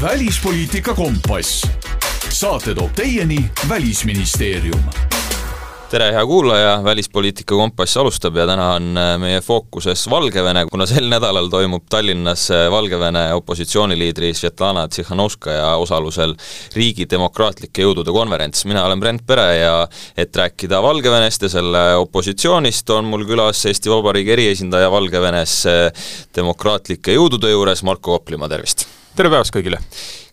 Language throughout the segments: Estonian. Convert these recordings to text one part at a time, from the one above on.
välispoliitika kompass. saate toob teieni Välisministeerium tere, hea kuulaja, Välispoliitika Kompass alustab ja täna on äh, meie fookuses Valgevene, kuna sel nädalal toimub Tallinnas äh, Valgevene opositsiooniliidri Svetlana Tsihhanovskaja osalusel riigi demokraatlike jõudude konverents. mina olen Brent Pere ja et rääkida Valgevenest ja selle opositsioonist, on mul külas Eesti Vabariigi eriesindaja Valgevenes äh, demokraatlike jõudude juures, Marko Koplimaa, tervist! Tere päevast kõigile!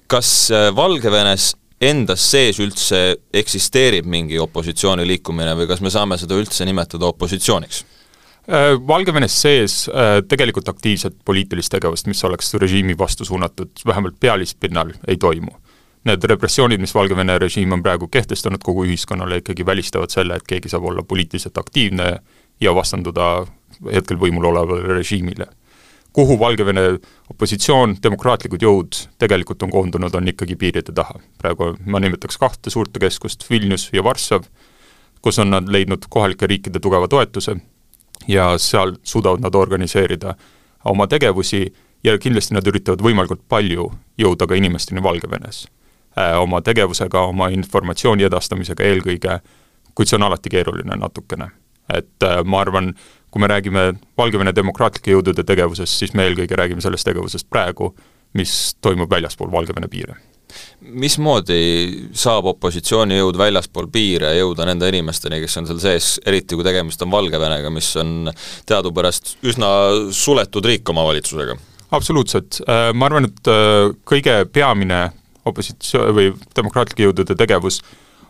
kas Valgevenes endas sees üldse eksisteerib mingi opositsiooniliikumine või kas me saame seda üldse nimetada opositsiooniks? Äh, Valgevenes sees äh, tegelikult aktiivset poliitilist tegevust, mis oleks režiimi vastu suunatud, vähemalt pealispinnal, ei toimu. Need repressioonid, mis Valgevene režiim on praegu kehtestanud kogu ühiskonnale, ikkagi välistavad selle, et keegi saab olla poliitiliselt aktiivne ja vastanduda hetkel võimul olevale režiimile kuhu Valgevene opositsioon, demokraatlikud jõud tegelikult on koondunud, on ikkagi piiride taha. praegu ma nimetaks kahte suurte keskust, Vilnius ja Varssav, kus on nad leidnud kohalike riikide tugeva toetuse ja seal suudavad nad organiseerida oma tegevusi ja kindlasti nad üritavad võimalikult palju jõuda ka inimesteni Valgevenes äh,. Oma tegevusega, oma informatsiooni edastamisega eelkõige, kuid see on alati keeruline natukene. et äh, ma arvan, kui me räägime Valgevene demokraatlike jõudude tegevusest, siis me eelkõige räägime sellest tegevusest praegu, mis toimub väljaspool Valgevene piire. mismoodi saab opositsioonijõud väljaspool piire jõuda nende inimesteni, kes on seal sees, eriti kui tegemist on Valgevenega, mis on teadupärast üsna suletud riik oma valitsusega? absoluutselt, äh, ma arvan, et äh, kõige peamine opositsioon või demokraatlike jõudude tegevus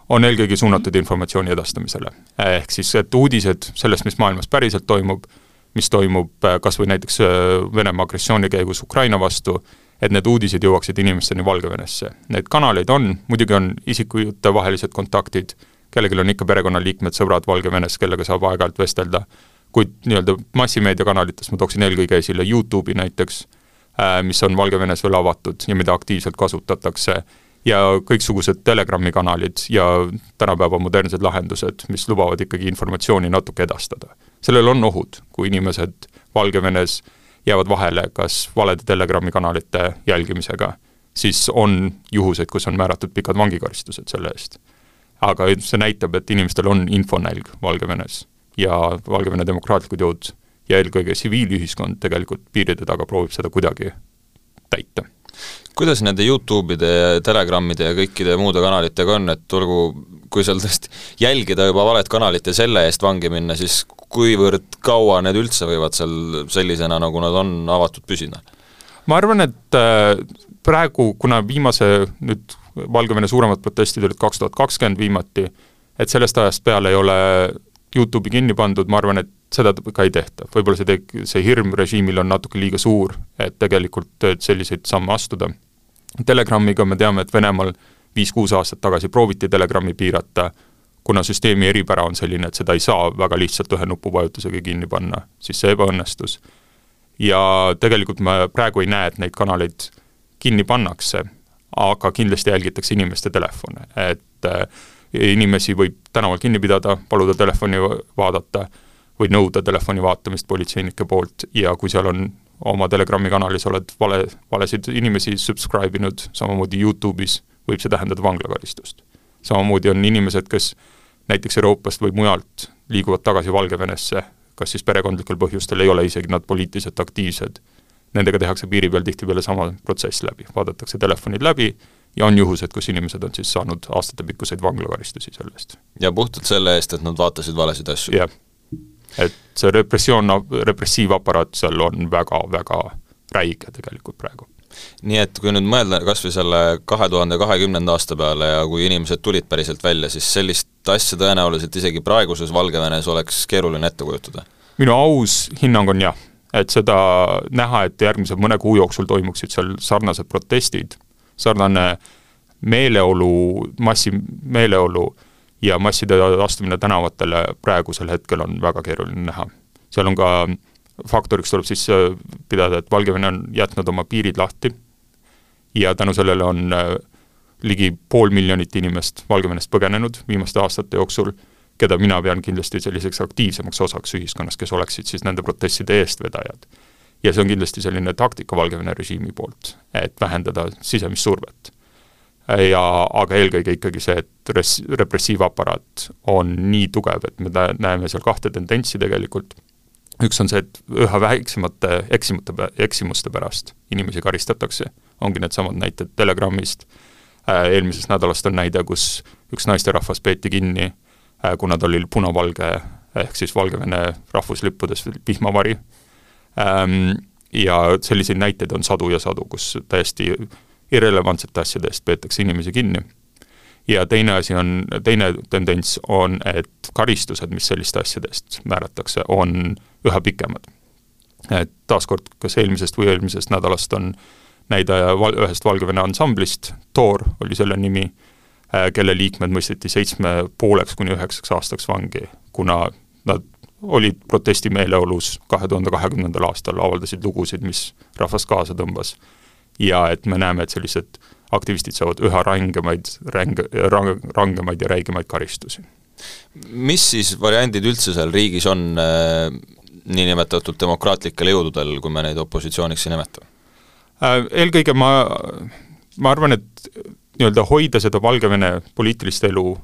on eelkõige suunatud informatsiooni edastamisele. ehk siis, et uudised sellest, mis maailmas päriselt toimub, mis toimub äh, kas või näiteks äh, Venemaa agressiooni käigus Ukraina vastu, et need uudised jõuaksid inimesteni Valgevenesse. Neid kanaleid on, muidugi on isikutevahelised kontaktid, kellelgi on ikka perekonnaliikmed, sõbrad Valgevenes, kellega saab aeg-ajalt vestelda, kuid nii-öelda massimeediakanalitest ma tooksin eelkõige esile YouTube'i näiteks, äh, mis on Valgevenes veel avatud ja mida aktiivselt kasutatakse ja kõiksugused Telegrami kanalid ja tänapäeva modernsed lahendused, mis lubavad ikkagi informatsiooni natuke edastada. sellel on ohud, kui inimesed Valgevenes jäävad vahele kas valede Telegrami kanalite jälgimisega, siis on juhuseid, kus on määratud pikad vangikaristused selle eest. aga see näitab, et inimestel on infonälg Valgevenes ja Valgevene demokraatlikud jõud ja eelkõige tsiviilühiskond tegelikult piiride taga proovib seda kuidagi kuidas nende Youtube'ide ja Telegrammide ja kõikide muude kanalitega on, et olgu, kui seal tõesti jälgida juba valet kanalit ja selle eest vangi minna, siis kuivõrd kaua need üldse võivad seal sellisena, nagu nad on, avatud püsida? ma arvan, et äh, praegu, kuna viimase nüüd Valgevene suuremad protestid olid kaks tuhat kakskümmend viimati, et sellest ajast peale ei ole Youtube'i kinni pandud, ma arvan, et seda ka ei tehta, võib-olla see see hirm režiimil on natuke liiga suur, et tegelikult selliseid samme astuda Telegramiga me teame, et Venemaal viis-kuus aastat tagasi prooviti Telegrami piirata, kuna süsteemi eripära on selline, et seda ei saa väga lihtsalt ühe nupuvajutusega kinni panna, siis see ebaõnnestus. ja tegelikult me praegu ei näe, et neid kanaleid kinni pannakse, aga kindlasti jälgitakse inimeste telefone, et äh, inimesi võib tänaval kinni pidada, paluda telefoni vaadata või nõuda telefoni vaatamist politseinike poolt ja kui seal on oma Telegrami kanalis oled vale, valesid inimesi subscribe inud, samamoodi Youtube'is võib see tähendada vanglakaristust. samamoodi on inimesed, kes näiteks Euroopast või mujalt liiguvad tagasi Valgevenesse, kas siis perekondlikel põhjustel, ei ole isegi nad poliitiliselt aktiivsed, nendega tehakse piiri peal tihtipeale sama protsess läbi, vaadatakse telefonid läbi ja on juhused, kus inimesed on siis saanud aastatepikkuseid vanglakaristusi selle eest. ja puhtalt selle eest, et nad vaatasid valesid asju? jah et see repressioon, repressiivaparaat seal on väga-väga räige tegelikult praegu nii et kui nüüd mõelda kas või selle kahe tuhande kahekümnenda aasta peale ja kui inimesed tulid päriselt välja, siis sellist asja tõenäoliselt isegi praeguses Valgevenes oleks keeruline ette kujutada? minu aus hinnang on jah, et seda näha, et järgmise mõne kuu jooksul toimuksid seal sarnased protestid, sarnane meeleolu, massimeeleolu ja masside astumine tänavatele praegusel hetkel on väga keeruline näha. seal on ka, faktoriks tuleb siis äh, pidada, et Valgevene on jätnud oma piirid lahti ja tänu sellele on äh, ligi pool miljonit inimest Valgevenest põgenenud viimaste aastate jooksul, keda mina pean kindlasti selliseks aktiivsemaks osaks ühiskonnas, kes oleksid siis nende protestide eestvedajad. ja see on kindlasti selline taktika Valgevene režiimi poolt, et vähendada sisemist survet. Ja aga eelkõige ikkagi see, et res-, repressiivaparaat on nii tugev, et me näeme seal kahte tendentsi tegelikult, üks on see, et üha väiksemate eksimute, eksimuste pärast inimesi karistatakse, ongi needsamad näited Telegramist, äh, eelmisest nädalast on näide, kus üks naisterahvas peeti kinni, äh, kuna ta oli punavalge ehk siis Valgevene rahvuslippudes vihmavari, Ähm, ja selliseid näiteid on sadu ja sadu, kus täiesti irrelevantsete asjade eest peetakse inimesi kinni. ja teine asi on, teine tendents on, et karistused, mis selliste asjade eest määratakse, on üha pikemad. et taaskord, kas eelmisest või eelmisest nädalast on näidaja val-, ühest Valgevene ansamblist, Toor oli selle nimi, äh, kelle liikmed mõisteti seitsme pooleks kuni üheksaks aastaks vangi, kuna nad olid protestimeeleolus kahe tuhande kahekümnendal aastal, avaldasid lugusid, mis rahvast kaasa tõmbas. Ja et me näeme, et sellised aktivistid saavad üha rangemaid, ränge, rang-, rangemaid ja räigemaid karistusi. mis siis variandid üldse seal riigis on äh, niinimetatud demokraatlikel jõududel, kui me neid opositsiooniks ei nimeta äh,? Eelkõige ma, ma arvan, et nii-öelda hoida seda Valgevene poliitilist elu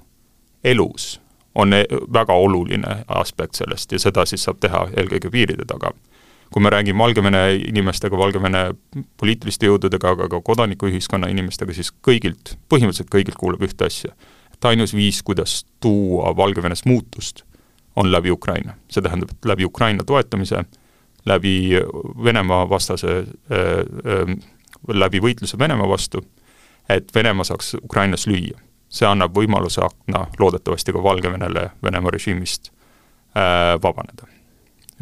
elus on e-, väga oluline aspekt sellest ja seda siis saab teha eelkõige piiride taga. Kui me räägime Valgevene inimestega, Valgevene poliitiliste jõududega, aga ka kodanikuühiskonna inimestega, siis kõigilt, põhimõtteliselt kõigilt kuuleb ühte asja. et ainus viis, kuidas tuua Valgevenes muutust, on läbi Ukraina. see tähendab, et läbi Ukraina toetamise, läbi Venemaa vastase äh,, äh, läbi võitluse Venemaa vastu, et Venemaa saaks Ukrainas lüüa see annab võimaluse akna loodetavasti ka Valgevenele Venemaa režiimist äh, vabaneda.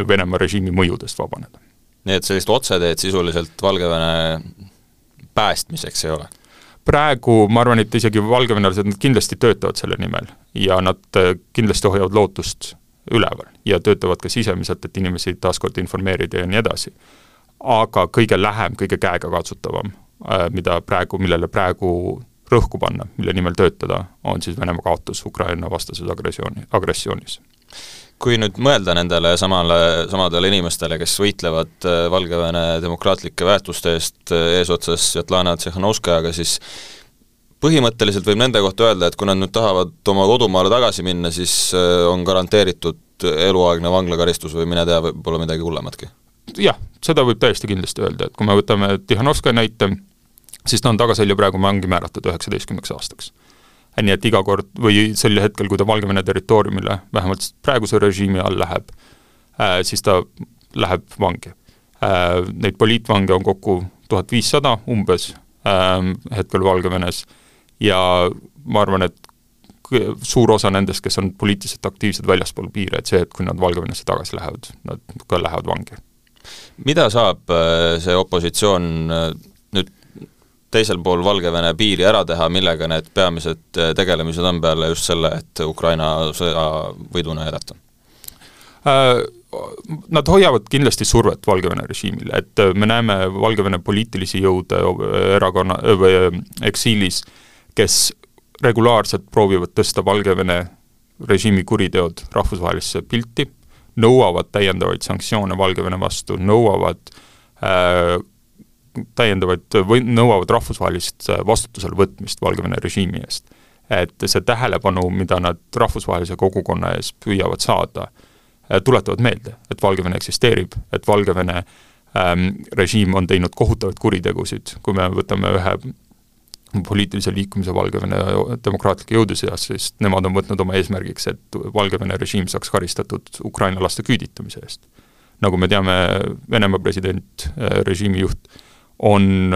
Venemaa režiimi mõjudest vabaneda. nii et sellist otseteed sisuliselt Valgevene päästmiseks ei ole? praegu ma arvan, et isegi valgevenelased, nad kindlasti töötavad selle nimel ja nad äh, kindlasti hoiavad lootust üleval ja töötavad ka sisemiselt, et inimesi taaskord informeerida ja nii edasi. aga kõige lähem, kõige käegakatsutavam, äh, mida praegu, millele praegu rõhku panna, mille nimel töötada, on siis Venemaa kaotus Ukraina vastases agressiooni, agressioonis. Kui nüüd mõelda nendele samale, samadele inimestele, kes võitlevad äh, Valgevene demokraatlike väärtuste eest äh, eesotsas Svetlana Tsihhanovskajaga, siis põhimõtteliselt võib nende kohta öelda, et kui nad nüüd tahavad oma kodumaale tagasi minna, siis äh, on garanteeritud eluaegne vanglakaristus või mine tea, võib-olla midagi hullematki? jah, seda võib täiesti kindlasti öelda, et kui me võtame Tihhanovskaja näite, siis ta on tagaselja praegu vangi määratud üheksateistkümneks aastaks. Nii et iga kord või sel hetkel, kui ta Valgevene territooriumile vähemalt praeguse režiimi all läheb äh,, siis ta läheb vangi äh,. Neid poliitvange on kokku tuhat viissada umbes äh, hetkel Valgevenes ja ma arvan, et suur osa nendest, kes on poliitiliselt aktiivsed väljaspool piire, et see, et kui nad Valgevenesse tagasi lähevad, nad ka lähevad vangi. mida saab äh, see opositsioon teisel pool Valgevene piiri ära teha, millega need peamised äh, tegelemised on peale just selle, et Ukraina sõja võiduna jätkata? Äh, nad hoiavad kindlasti survet Valgevene režiimile, et äh, me näeme Valgevene poliitilisi jõude erakonna või eksiilis, kes regulaarselt proovivad tõsta Valgevene režiimi kuriteod rahvusvahelisse pilti, nõuavad täiendavaid sanktsioone Valgevene vastu, nõuavad äh, täiendavaid või nõuavad rahvusvahelist äh, vastutusele võtmist Valgevene režiimi eest. et see tähelepanu, mida nad rahvusvahelise kogukonna ees püüavad saada, äh, tuletavad meelde, et Valgevene eksisteerib, et Valgevene ähm, režiim on teinud kohutavaid kuritegusid, kui me võtame ühe poliitilise liikumise Valgevene demokraatlike jõude seas, siis nemad on võtnud oma eesmärgiks, et Valgevene režiim saaks karistatud Ukraina laste küüditamise eest. nagu me teame, Venemaa president, äh, režiimi juht, on,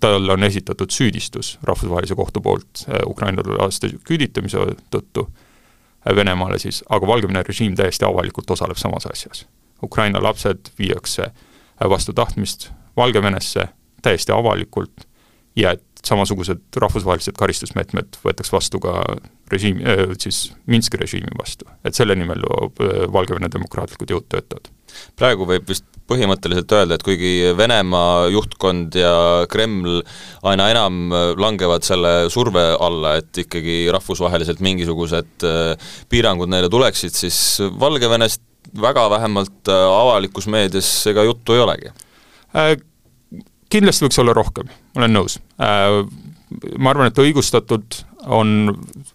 talle on esitatud süüdistus rahvusvahelise kohtu poolt äh, Ukraina laste küüditamise tõttu äh, Venemaale siis, aga Valgevene režiim täiesti avalikult osaleb samas asjas. Ukraina lapsed viiakse äh, vastu tahtmist Valgevenesse täiesti avalikult ja et samasugused rahvusvahelised karistusmeetmed võetakse vastu ka režiimi, siis Minski režiimi vastu. et selle nimel Valgevene demokraatlikud jõud töötavad. praegu võib vist põhimõtteliselt öelda, et kuigi Venemaa juhtkond ja Kreml aina enam langevad selle surve alla, et ikkagi rahvusvaheliselt mingisugused äh, piirangud neile tuleksid, siis Valgevenest väga vähemalt äh, avalikus meedias ega juttu ei olegi kindlasti võiks olla rohkem, olen nõus. Ma arvan, et õigustatult on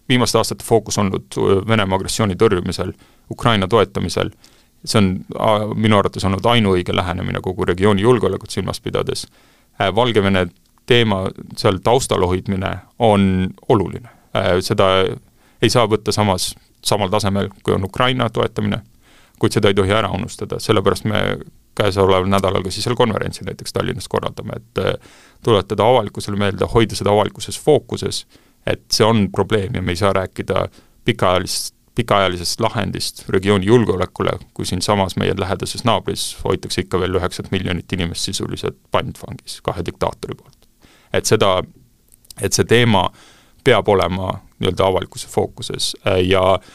viimaste aastate fookus olnud Venemaa agressiooni tõrjumisel, Ukraina toetamisel, see on minu arvates olnud ainuõige lähenemine kogu regiooni julgeolekut silmas pidades. Valgevene teema seal taustal hoidmine on oluline, seda ei saa võtta samas, samal tasemel, kui on Ukraina toetamine, kuid seda ei tohi ära unustada, sellepärast me käesoleval nädalal ka siis seal konverentsi näiteks Tallinnas korraldame, et äh, tuletada avalikkusele meelde, hoida seda avalikkuses fookuses, et see on probleem ja me ei saa rääkida pikaajalist, pikaajalisest lahendist regiooni julgeolekule, kui siinsamas meie lähedases naabris hoitakse ikka veel üheksat miljonit inimest sisuliselt pantvangis kahe diktaatori poolt. et seda, et see teema peab olema nii-öelda avalikkuse fookuses äh, ja äh,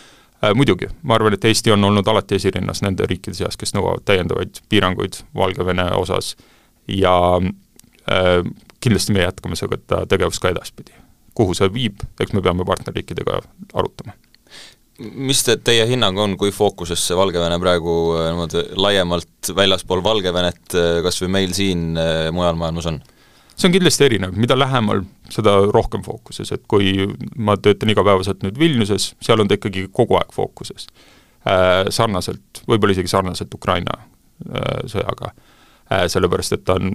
muidugi, ma arvan, et Eesti on olnud alati esirinnas nende riikide seas, kes nõuavad täiendavaid piiranguid Valgevene osas ja äh, kindlasti me jätkame seda tegevust ka edaspidi. kuhu see viib, eks me peame partnerriikidega arutama mis te, teie hinnang on, kui fookuses see Valgevene praegu äh, niimoodi laiemalt väljaspool Valgevenet kas või meil siin mujal maailmas on? See on kindlasti erinev, mida lähemal, seda rohkem fookuses, et kui ma töötan igapäevaselt nüüd Vilniuses, seal on ta ikkagi kogu aeg fookuses äh,. Sarnaselt, võib-olla isegi sarnaselt Ukraina äh, sõjaga äh,, sellepärast et ta on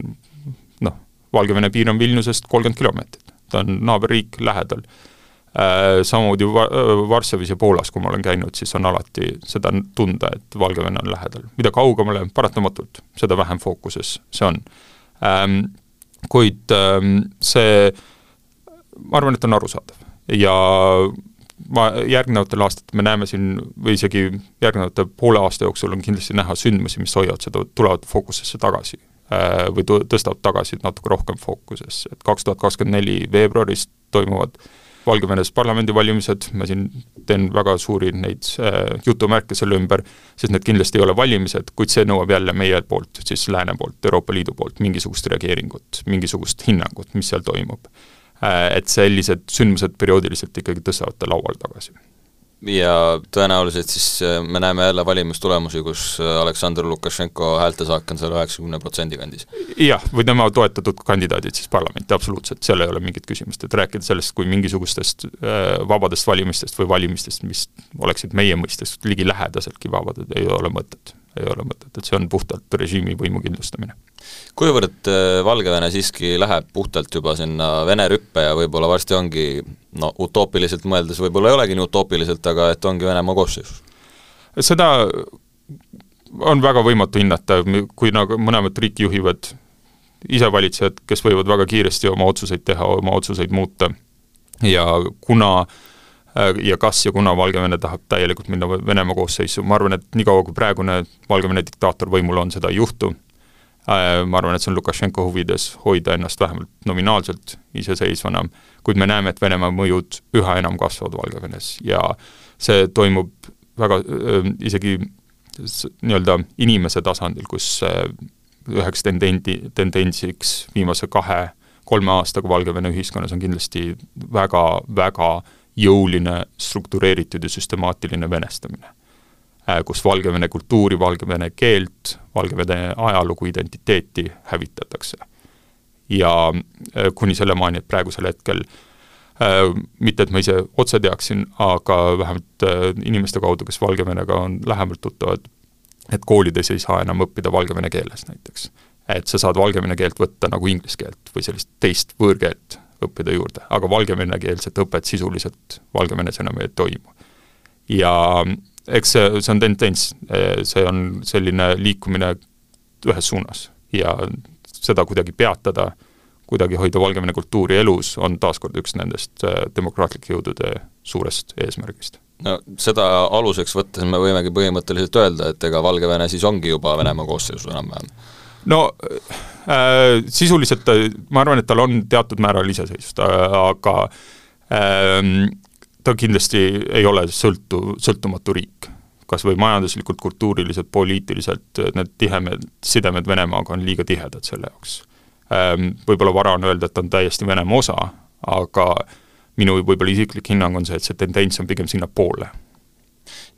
noh, Valgevene piir on Vilniusest kolmkümmend kilomeetrit, ta on naaberriik lähedal äh,. Samamoodi Va-, Varssavis ja Poolas, kui ma olen käinud, siis on alati seda tunda, et Valgevene on lähedal. mida kaugemale, paratamatult, seda vähem fookuses see on kuid ähm, see, ma arvan, et on arusaadav. Ja ma, järgnevatel aastatel me näeme siin või isegi järgnevate poole aasta jooksul on kindlasti näha sündmusi, mis hoiavad seda, tulevad fookusesse tagasi äh, või tõstavad tagasi natuke rohkem fookusesse, et kaks tuhat kakskümmend neli veebruaris toimuvad äh, Valgevenes parlamendivalimised, ma siin teen väga suuri neid äh, jutumärke selle ümber, sest need kindlasti ei ole valimised, kuid see nõuab jälle meie poolt, siis lääne poolt, Euroopa Liidu poolt mingisugust reageeringut, mingisugust hinnangut, mis seal toimub äh,. Et sellised sündmused perioodiliselt ikkagi tõstavad ta lauale tagasi ja tõenäoliselt siis äh, me näeme jälle valimistulemusi, kus äh, Aleksandr Lukašenko häältesaak on seal üheksakümne protsendi kandis. jah, või tema toetatud kandidaadid siis parlamenti, absoluutselt, seal ei ole mingit küsimust, et rääkida sellest kui mingisugustest äh, vabadest valimistest või valimistest, mis oleksid meie mõistes ligilähedaseltki vabad, ei ole mõtet, ei ole mõtet, et see on puhtalt režiimi võimu kindlustamine kuivõrd äh, Valgevene siiski läheb puhtalt juba sinna Vene rüppe ja võib-olla varsti ongi no utoopiliselt mõeldes võib-olla ei olegi nii utoopiliselt, aga et ongi Venemaa koosseisus? seda on väga võimatu hinnata, kui nagu mõlemat riiki juhivad isevalitsejad, kes võivad väga kiiresti oma otsuseid teha, oma otsuseid muuta ja kuna äh, ja kas ja kuna Valgevene tahab täielikult minna Venemaa koosseisu, ma arvan, et niikaua, kui praegune Valgevene diktaator võimul on, seda ei juhtu. Äh, ma arvan, et see on Lukašenko huvides hoida ennast vähemalt nominaalselt iseseisvana, kuid me näeme, et Venemaa mõjud üha enam kasvavad Valgevenes ja see toimub väga äh, isegi nii-öelda inimese tasandil, kus äh, üheks tendendi, tendentsiks viimase kahe-kolme aastaga Valgevene ühiskonnas on kindlasti väga, väga jõuline struktureeritud ja süstemaatiline venestamine Äh, kus Valgevene kultuuri, Valgevene keelt, Valgevene ajalugu, identiteeti hävitatakse. ja äh, kuni selle maani, et praegusel hetkel äh, mitte, et ma ise otse teaksin, aga vähemalt inimeste kaudu, kes Valgevenega on lähemalt tuttavad, et koolides ei saa enam õppida valgevene keeles näiteks. et sa saad valgevene keelt võtta nagu inglise keelt või sellist teist võõrkeelt õppida juurde, aga valgevenekeelset õpet sisuliselt Valgevenes enam ei toimu. ja eks see, see on tendents, see on selline liikumine ühes suunas ja seda kuidagi peatada, kuidagi hoida Valgevene kultuuri elus, on taaskord üks nendest äh, demokraatlike jõudude suurest eesmärgist. no seda aluseks võttes me võimegi põhimõtteliselt öelda, et ega Valgevene siis ongi juba Venemaa koosseisus enam-vähem? No äh, sisuliselt ma arvan, et tal on teatud määral iseseisvust, aga äh, ta kindlasti ei ole sõltu, sõltumatu riik. kas või majanduslikult, kultuuriliselt, poliitiliselt, need tihemed sidemed Venemaaga on liiga tihedad selle jaoks. Ehm, võib-olla vara on öelda, et ta on täiesti Venemaa osa, aga minu võib-olla isiklik hinnang on see, et see tendents on pigem sinnapoole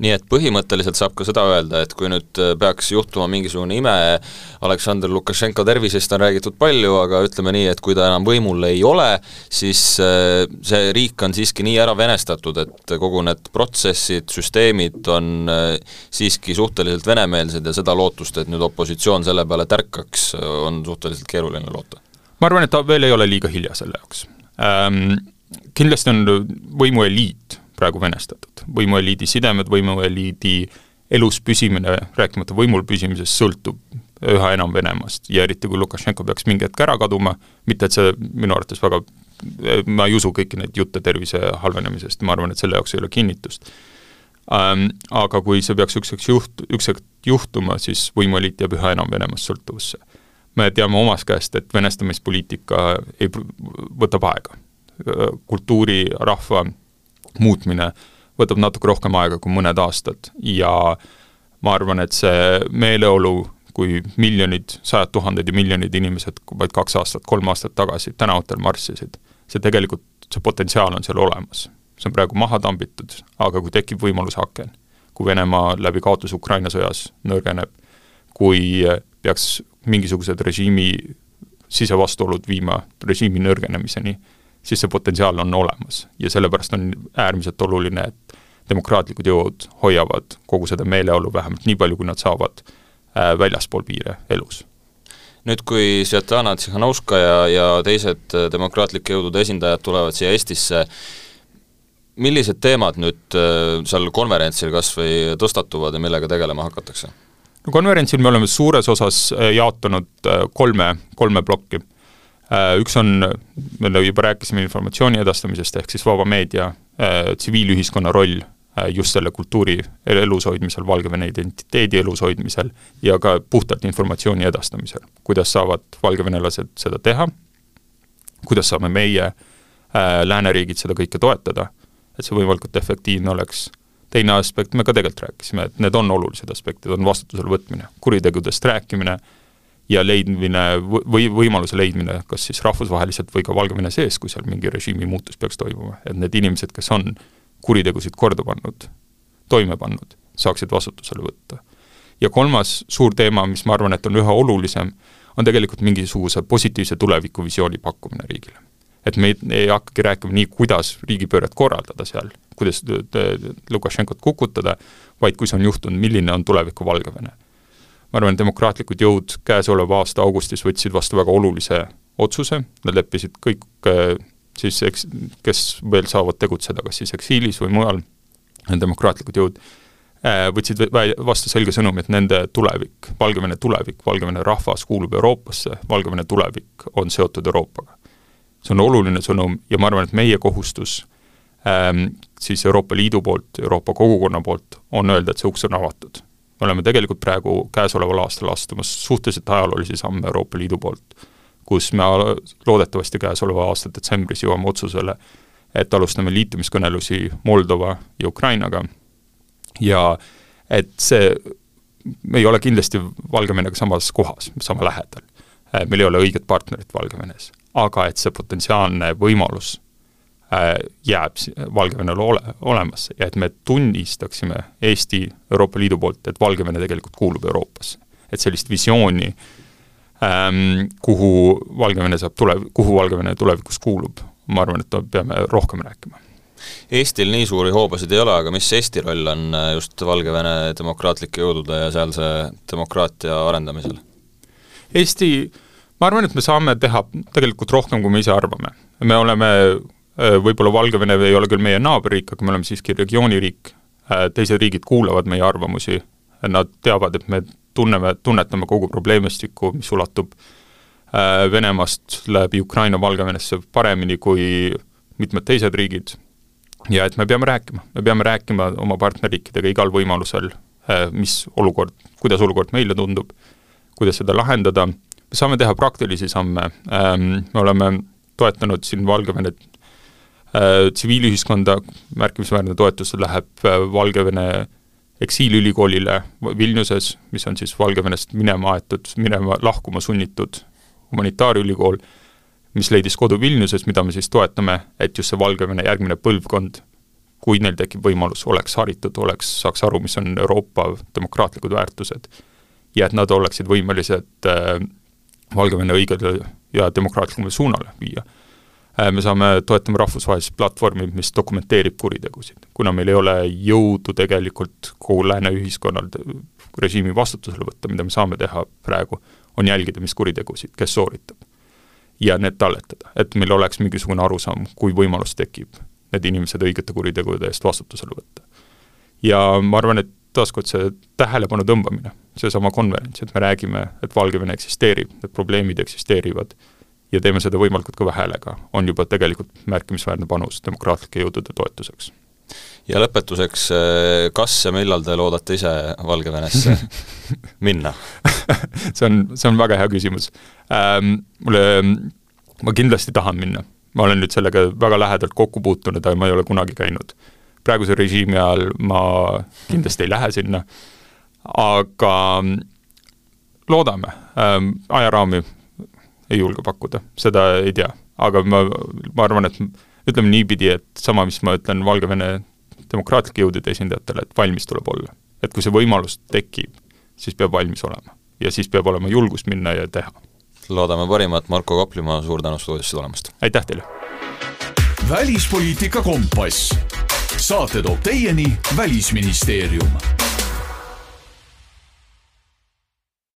nii et põhimõtteliselt saab ka seda öelda, et kui nüüd äh, peaks juhtuma mingisugune ime, Aleksandr Lukašenko tervisest on räägitud palju, aga ütleme nii, et kui ta enam võimul ei ole, siis äh, see riik on siiski nii ära venestatud, et kogu need protsessid, süsteemid on äh, siiski suhteliselt venemeelsed ja seda lootust, et nüüd opositsioon selle peale tärkaks, on suhteliselt keeruline loota? ma arvan, et ta veel ei ole liiga hilja selle jaoks ähm,. Kindlasti on võimueliit praegu venestatud. võimueliidi sidemed, võimueliidi elus püsimine, rääkimata võimul püsimisest, sõltub üha enam Venemaast ja eriti, kui Lukašenko peaks mingi hetk ära kaduma, mitte et see minu arvates väga, ma ei usu kõiki neid jutte tervise halvenemisest, ma arvan, et selle jaoks ei ole kinnitust ähm,. Aga kui see peaks üks hetk juht-, üks hetk juhtuma, siis võimueliit jääb üha enam Venemaast sõltuvusse. me teame omast käest, et venestamispoliitika ei, võtab aega. kultuuri, rahva muutmine võtab natuke rohkem aega kui mõned aastad ja ma arvan, et see meeleolu, kui miljonid, sajad tuhanded ja miljonid inimesed vaid kaks aastat, kolm aastat tagasi tänavatel marssisid, see tegelikult, see potentsiaal on seal olemas. see on praegu maha tambitud, aga kui tekib võimalusaken, kui Venemaa läbi kaotuse Ukraina sõjas nõrgeneb, kui peaks mingisugused režiimi sisevastuolud viima režiimi nõrgenemiseni, siis see potentsiaal on olemas. Ja sellepärast on äärmiselt oluline, et demokraatlikud jõud hoiavad kogu seda meeleolu vähemalt nii palju, kui nad saavad äh, väljaspool piire elus. Nüüd, kui Svetlana Tsihhanovskaja ja teised äh, demokraatlike jõudude esindajad tulevad siia Eestisse, millised teemad nüüd äh, seal konverentsil kas või tõstatuvad ja millega tegelema hakatakse? no konverentsil me oleme suures osas jaotanud kolme, kolme plokki. Äh, üks on, me juba rääkisime informatsiooni edastamisest, ehk siis vaba meedia, äh, tsiviilühiskonna roll äh, just selle kultuuri elus hoidmisel, Valgevene identiteedi elus hoidmisel ja ka puhtalt informatsiooni edastamisel. kuidas saavad valgevenelased seda teha, kuidas saame meie äh,, lääneriigid seda kõike toetada, et see võimalikult efektiivne oleks, teine aspekt, me ka tegelikult rääkisime, et need on olulised aspektid, on vastutusele võtmine, kuritegudest rääkimine äh,, ja leidmine või võimaluse leidmine kas siis rahvusvaheliselt või ka Valgevene sees, kui seal mingi režiimi muutus peaks toimuma, et need inimesed, kes on kuritegusid korda pannud, toime pannud, saaksid vastutusele võtta. ja kolmas suur teema, mis ma arvan, et on üha olulisem, on tegelikult mingisuguse positiivse tulevikuvisiooni pakkumine riigile. et me ei, ei hakkagi rääkima nii, kuidas riigipööret korraldada seal, kuidas Lukašenkot kukutada, vaid kui see on juhtunud, milline on tuleviku Valgevene ma arvan, demokraatlikud jõud käesoleva aasta augustis võtsid vastu väga olulise otsuse, nad leppisid kõik äh, siis eks, kes veel saavad tegutseda, kas siis eksiilis või mujal, demokraatlikud jõud, äh, võtsid vastu selge sõnumi, et nende tulevik, Valgevene tulevik, Valgevene rahvas kuulub Euroopasse, Valgevene tulevik on seotud Euroopaga. see on oluline sõnum ja ma arvan, et meie kohustus ähm, siis Euroopa Liidu poolt, Euroopa kogukonna poolt on öelda, et see uks on avatud me oleme tegelikult praegu käesoleval aastal astumas suhteliselt ajaloolisi samme Euroopa Liidu poolt, kus me loodetavasti käesoleva aasta detsembris jõuame otsusele, et alustame liitumiskõnelusi Moldova ja Ukrainaga ja et see, me ei ole kindlasti Valgevenega samas kohas, sama lähedal. meil ei ole õiget partnerit Valgevenes, aga et see potentsiaalne võimalus jääb Valgevenel ole, olemas ja et me tunnistaksime Eesti Euroopa Liidu poolt, et Valgevene tegelikult kuulub Euroopasse. et sellist visiooni ähm,, kuhu Valgevene saab tule, kuhu Valgevene tulevikus kuulub, ma arvan, et peame rohkem rääkima. Eestil nii suuri hoobasid ei ole, aga mis Eesti roll on äh, just Valgevene demokraatlike jõudude ja sealse demokraatia arendamisel? Eesti, ma arvan, et me saame teha tegelikult rohkem, kui me ise arvame. me oleme Äh, võib-olla Valgevene ei ole küll meie naaberriik, aga me oleme siiski regiooniriik, äh, teised riigid kuulavad meie arvamusi, nad teavad, et me tunneme, tunnetame kogu probleemistikku, mis ulatub äh, Venemaast läbi Ukraina Valgevenesse paremini kui mitmed teised riigid. Ja et me peame rääkima, me peame rääkima oma partnerriikidega igal võimalusel, mis olukord, kuidas olukord meile tundub, kuidas seda lahendada, me saame teha praktilisi samme, ähm, me oleme toetanud siin Valgevenet Äh, tsiviilühiskonda märkimisväärne toetus läheb äh, Valgevene eksiilülikoolile Vilniuses, mis on siis Valgevenest minema aetud, minema, lahkuma sunnitud humanitaarülikool, mis leidis kodu Vilniuses, mida me siis toetame, et just see Valgevene järgmine põlvkond kui neil tekib võimalus, oleks haritud, oleks, saaks aru, mis on Euroopa demokraatlikud väärtused ja et nad oleksid võimelised äh, Valgevene õigele ja demokraatlikule suunale viia. Äh, me saame, toetame rahvusvahelist platvormi, mis dokumenteerib kuritegusid. kuna meil ei ole jõudu tegelikult kogu lääne ühiskonnal režiimi vastutusele võtta, mida me saame teha praegu, on jälgida, mis kuritegusid, kes sooritab. ja need talletada, et meil oleks mingisugune arusaam, kui võimalus tekib, need inimesed õigete kuritegude eest vastutusele võtta. ja ma arvan, et taaskord see tähelepanu tõmbamine, seesama konverents, et me räägime, et Valgevene eksisteerib, need probleemid eksisteerivad ja teeme seda võimalikult kõva häälega, on juba tegelikult märkimisväärne panus demokraatlike jõudude toetuseks. ja lõpetuseks, kas ja millal te loodate ise Valgevenesse minna see on, see on väga hea küsimus ähm,. Mulle, ma kindlasti tahan minna, ma olen nüüd sellega väga lähedalt kokku puutunud, aga ma ei ole kunagi käinud. praeguse režiimi ajal ma kindlasti ei lähe sinna, aga loodame ähm,, ajaraami ei julge pakkuda, seda ei tea. aga ma, ma arvan, et ütleme niipidi, et sama, mis ma ütlen Valgevene demokraatlike jõudude esindajatele, et valmis tuleb olla. et kui see võimalus tekib, siis peab valmis olema. ja siis peab olema julgust minna ja teha. loodame parimat, Marko Kaplimaa, suur tänu stuudiosse tulemast! aitäh teile! välispoliitika kompass. saate toob teieni Välisministeerium